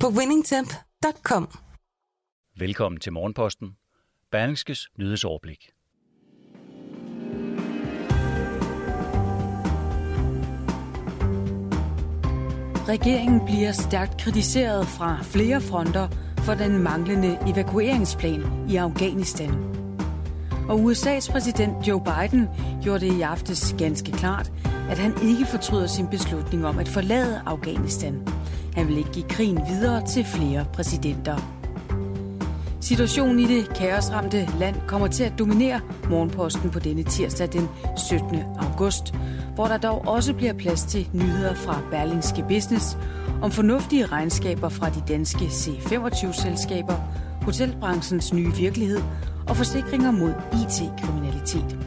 på winningtemp.com. Velkommen til Morgenposten. Berlingskes nyhedsoverblik. Regeringen bliver stærkt kritiseret fra flere fronter for den manglende evakueringsplan i Afghanistan. Og USA's præsident Joe Biden gjorde det i aftes ganske klart, at han ikke fortryder sin beslutning om at forlade Afghanistan. Han vil ikke give krigen videre til flere præsidenter. Situationen i det kaosramte land kommer til at dominere morgenposten på denne tirsdag den 17. august, hvor der dog også bliver plads til nyheder fra Berlingske Business om fornuftige regnskaber fra de danske C25-selskaber, hotelbranchens nye virkelighed og forsikringer mod IT-kriminalitet.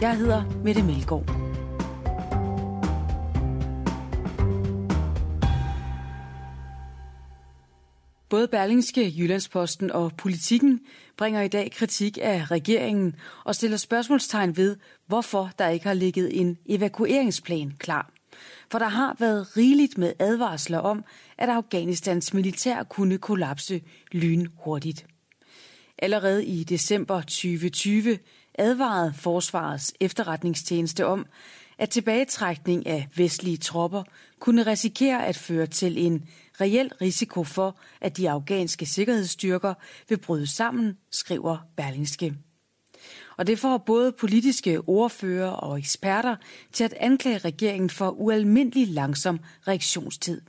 Jeg hedder Mette Melgaard. Både Berlingske, Jyllandsposten og Politikken bringer i dag kritik af regeringen og stiller spørgsmålstegn ved, hvorfor der ikke har ligget en evakueringsplan klar. For der har været rigeligt med advarsler om, at Afghanistans militær kunne kollapse lynhurtigt. Allerede i december 2020 advarede Forsvarets efterretningstjeneste om, at tilbagetrækning af vestlige tropper kunne risikere at føre til en reel risiko for, at de afghanske sikkerhedsstyrker vil bryde sammen, skriver Berlingske. Og det får både politiske ordfører og eksperter til at anklage regeringen for ualmindelig langsom reaktionstid.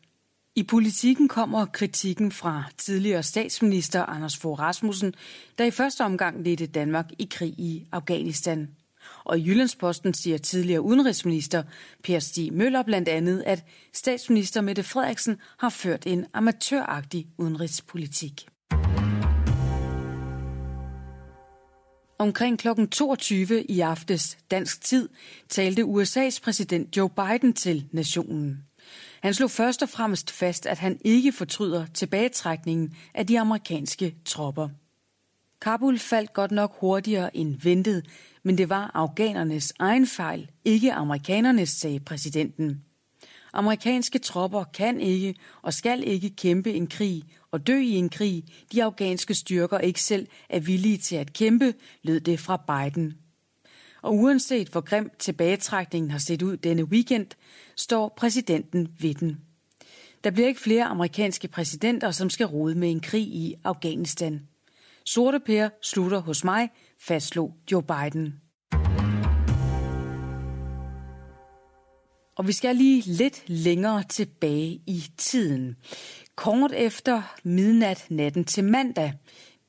I politikken kommer kritikken fra tidligere statsminister Anders Fogh Rasmussen, der i første omgang ledte Danmark i krig i Afghanistan. Og i Jyllandsposten siger tidligere udenrigsminister Per Stig Møller blandt andet, at statsminister Mette Frederiksen har ført en amatøragtig udenrigspolitik. Omkring kl. 22 i aftes dansk tid talte USA's præsident Joe Biden til nationen. Han slog først og fremmest fast, at han ikke fortryder tilbagetrækningen af de amerikanske tropper. Kabul faldt godt nok hurtigere end ventet, men det var afghanernes egen fejl, ikke amerikanernes, sagde præsidenten. Amerikanske tropper kan ikke og skal ikke kæmpe en krig og dø i en krig, de afghanske styrker ikke selv er villige til at kæmpe, lød det fra Biden. Og uanset hvor grim tilbagetrækningen har set ud denne weekend, står præsidenten ved den. Der bliver ikke flere amerikanske præsidenter, som skal rode med en krig i Afghanistan. Sorte Per slutter hos mig, fastslog Joe Biden. Og vi skal lige lidt længere tilbage i tiden. Kort efter midnat natten til mandag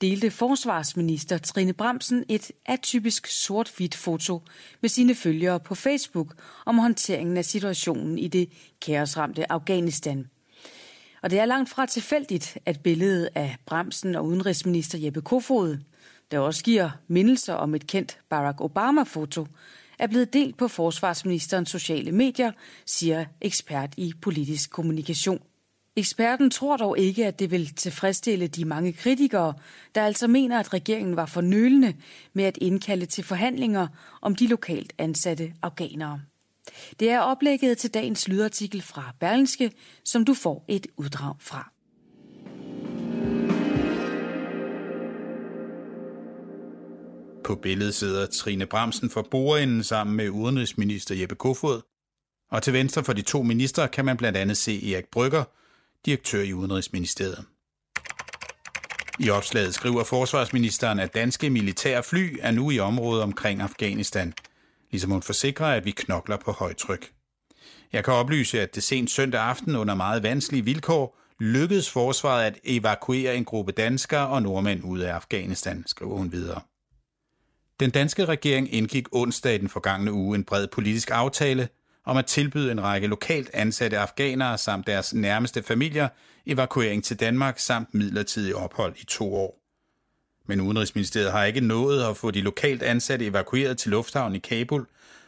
delte forsvarsminister Trine Bramsen et atypisk sort-hvidt foto med sine følgere på Facebook om håndteringen af situationen i det kaosramte Afghanistan. Og det er langt fra tilfældigt, at billedet af Bremsen og udenrigsminister Jeppe Kofod, der også giver mindelser om et kendt Barack Obama-foto, er blevet delt på forsvarsministerens sociale medier, siger ekspert i politisk kommunikation. Eksperten tror dog ikke, at det vil tilfredsstille de mange kritikere, der altså mener, at regeringen var fornølende med at indkalde til forhandlinger om de lokalt ansatte afghanere. Det er oplægget til dagens lydartikel fra Berlingske, som du får et uddrag fra. På billedet sidder Trine Bramsen for Borinden sammen med udenrigsminister Jeppe Kofod. Og til venstre for de to ministre kan man blandt andet se Erik Brygger, direktør i Udenrigsministeriet. I opslaget skriver forsvarsministeren, at danske militære fly er nu i området omkring Afghanistan – ligesom hun forsikrer, at vi knokler på højtryk. Jeg kan oplyse, at det sent søndag aften under meget vanskelige vilkår lykkedes forsvaret at evakuere en gruppe danskere og nordmænd ud af Afghanistan, skriver hun videre. Den danske regering indgik onsdag i den forgangne uge en bred politisk aftale om at tilbyde en række lokalt ansatte afghanere samt deres nærmeste familier evakuering til Danmark samt midlertidig ophold i to år. Men Udenrigsministeriet har ikke nået at få de lokalt ansatte evakueret til lufthavnen i Kabul,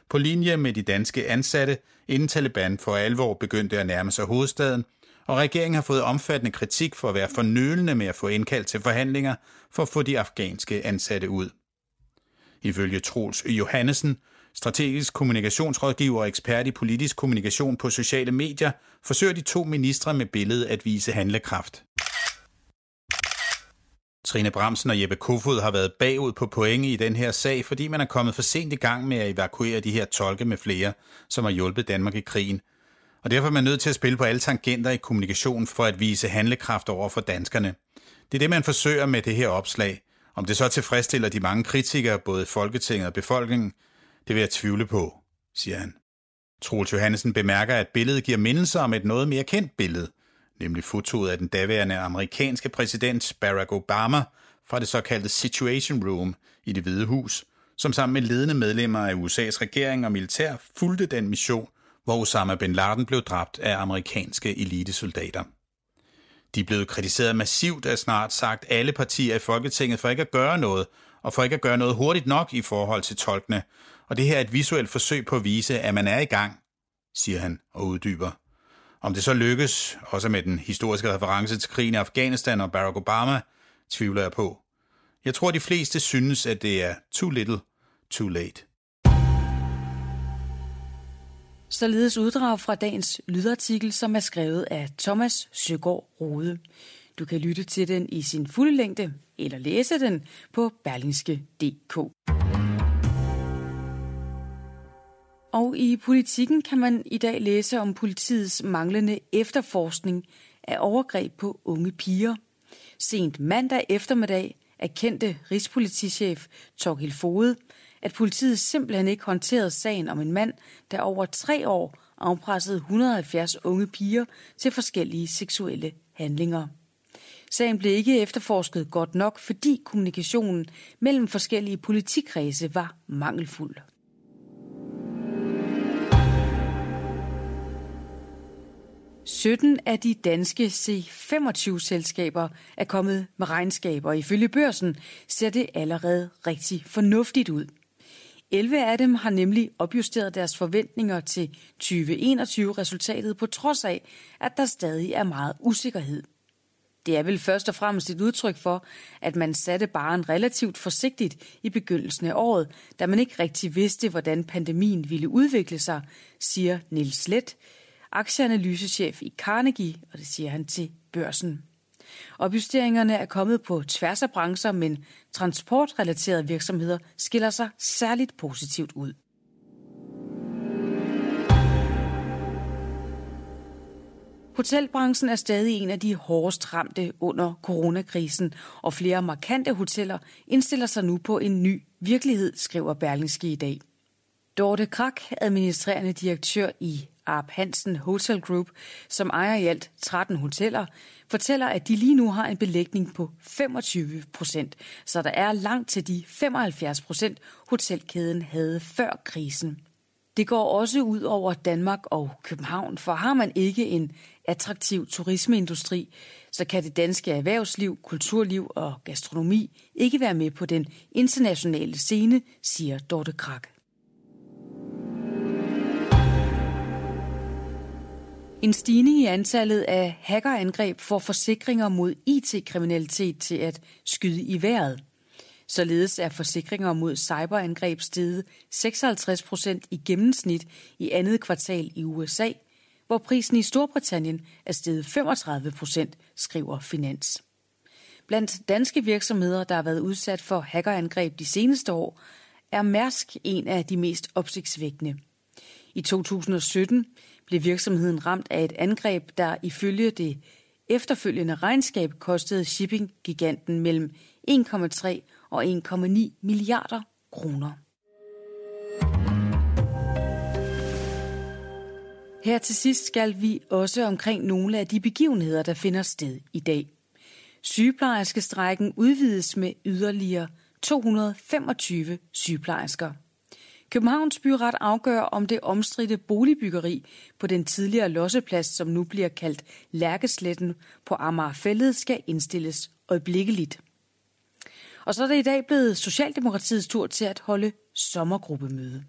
på linje med de danske ansatte, inden Taliban for alvor begyndte at nærme sig hovedstaden, og regeringen har fået omfattende kritik for at være fornølende med at få indkaldt til forhandlinger for at få de afghanske ansatte ud. Ifølge Troels Johannesen, strategisk kommunikationsrådgiver og ekspert i politisk kommunikation på sociale medier, forsøger de to ministre med billedet at vise handlekraft. Trine Bramsen og Jeppe Kofod har været bagud på pointe i den her sag, fordi man er kommet for sent i gang med at evakuere de her tolke med flere, som har hjulpet Danmark i krigen. Og derfor er man nødt til at spille på alle tangenter i kommunikationen for at vise handlekraft over for danskerne. Det er det, man forsøger med det her opslag. Om det så tilfredsstiller de mange kritikere, både Folketinget og befolkningen, det vil jeg tvivle på, siger han. Troels Johannesen bemærker, at billedet giver mindelser om et noget mere kendt billede, nemlig fotoet af den daværende amerikanske præsident Barack Obama fra det såkaldte Situation Room i det hvide hus, som sammen med ledende medlemmer af USA's regering og militær fulgte den mission, hvor Osama bin Laden blev dræbt af amerikanske elitesoldater. De blev kritiseret massivt af snart sagt alle partier i Folketinget for ikke at gøre noget, og for ikke at gøre noget hurtigt nok i forhold til tolkene. Og det her er et visuelt forsøg på at vise, at man er i gang, siger han og uddyber. Om det så lykkes, også med den historiske reference til krigen i Afghanistan og Barack Obama, tvivler jeg på. Jeg tror, de fleste synes, at det er too little, too late. Således uddrag fra dagens lydartikel, som er skrevet af Thomas Søgaard Rode. Du kan lytte til den i sin fulde længde eller læse den på berlingske.dk. Og i politikken kan man i dag læse om politiets manglende efterforskning af overgreb på unge piger. Sent mandag eftermiddag erkendte Rigspolitichef Torgild Fode, at politiet simpelthen ikke håndterede sagen om en mand, der over tre år afpressede 170 unge piger til forskellige seksuelle handlinger. Sagen blev ikke efterforsket godt nok, fordi kommunikationen mellem forskellige politikredse var mangelfuld. 17 af de danske C25-selskaber er kommet med regnskaber. Ifølge børsen ser det allerede rigtig fornuftigt ud. 11 af dem har nemlig opjusteret deres forventninger til 2021-resultatet på trods af, at der stadig er meget usikkerhed. Det er vel først og fremmest et udtryk for, at man satte baren relativt forsigtigt i begyndelsen af året, da man ikke rigtig vidste, hvordan pandemien ville udvikle sig, siger Nils Let, aktieanalysechef i Carnegie, og det siger han til børsen. Opjusteringerne er kommet på tværs af brancher, men transportrelaterede virksomheder skiller sig særligt positivt ud. Hotelbranchen er stadig en af de hårdest ramte under coronakrisen, og flere markante hoteller indstiller sig nu på en ny virkelighed, skriver Berlingske i dag. Dorte Krak, administrerende direktør i Arp Hansen Hotel Group, som ejer i alt 13 hoteller, fortæller, at de lige nu har en belægning på 25 procent, så der er langt til de 75 procent, hotelkæden havde før krisen. Det går også ud over Danmark og København, for har man ikke en attraktiv turismeindustri, så kan det danske erhvervsliv, kulturliv og gastronomi ikke være med på den internationale scene, siger Dorte Krak. En stigning i antallet af hackerangreb får forsikringer mod IT-kriminalitet til at skyde i vejret. Således er forsikringer mod cyberangreb steget 56 procent i gennemsnit i andet kvartal i USA, hvor prisen i Storbritannien er steget 35 procent, skriver Finans. Blandt danske virksomheder, der har været udsat for hackerangreb de seneste år, er Mærsk en af de mest opsigtsvækkende. I 2017 blev virksomheden ramt af et angreb, der ifølge det efterfølgende regnskab kostede shipping-giganten mellem 1,3 og 1,9 milliarder kroner. Her til sidst skal vi også omkring nogle af de begivenheder, der finder sted i dag. Sygeplejerskestrækken udvides med yderligere 225 sygeplejersker. Københavns Byret afgør, om det omstridte boligbyggeri på den tidligere losseplads, som nu bliver kaldt Lærkesletten på Amagerfællet, skal indstilles øjeblikkeligt. Og så er det i dag blevet Socialdemokratiets tur til at holde sommergruppemøde.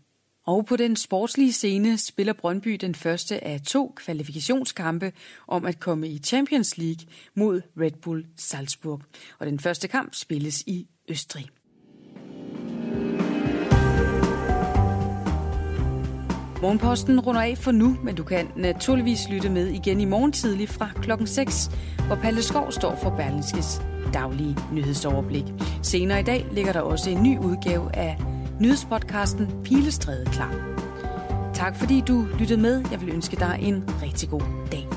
Og på den sportslige scene spiller Brøndby den første af to kvalifikationskampe om at komme i Champions League mod Red Bull Salzburg. Og den første kamp spilles i Østrig. Morgenposten runder af for nu, men du kan naturligvis lytte med igen i morgen tidlig fra klokken 6, hvor Palle Skov står for Berlingskes daglige nyhedsoverblik. Senere i dag ligger der også en ny udgave af nyhedspodcasten Pilestræde klar. Tak fordi du lyttede med. Jeg vil ønske dig en rigtig god dag.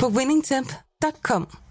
på winningtemp.com.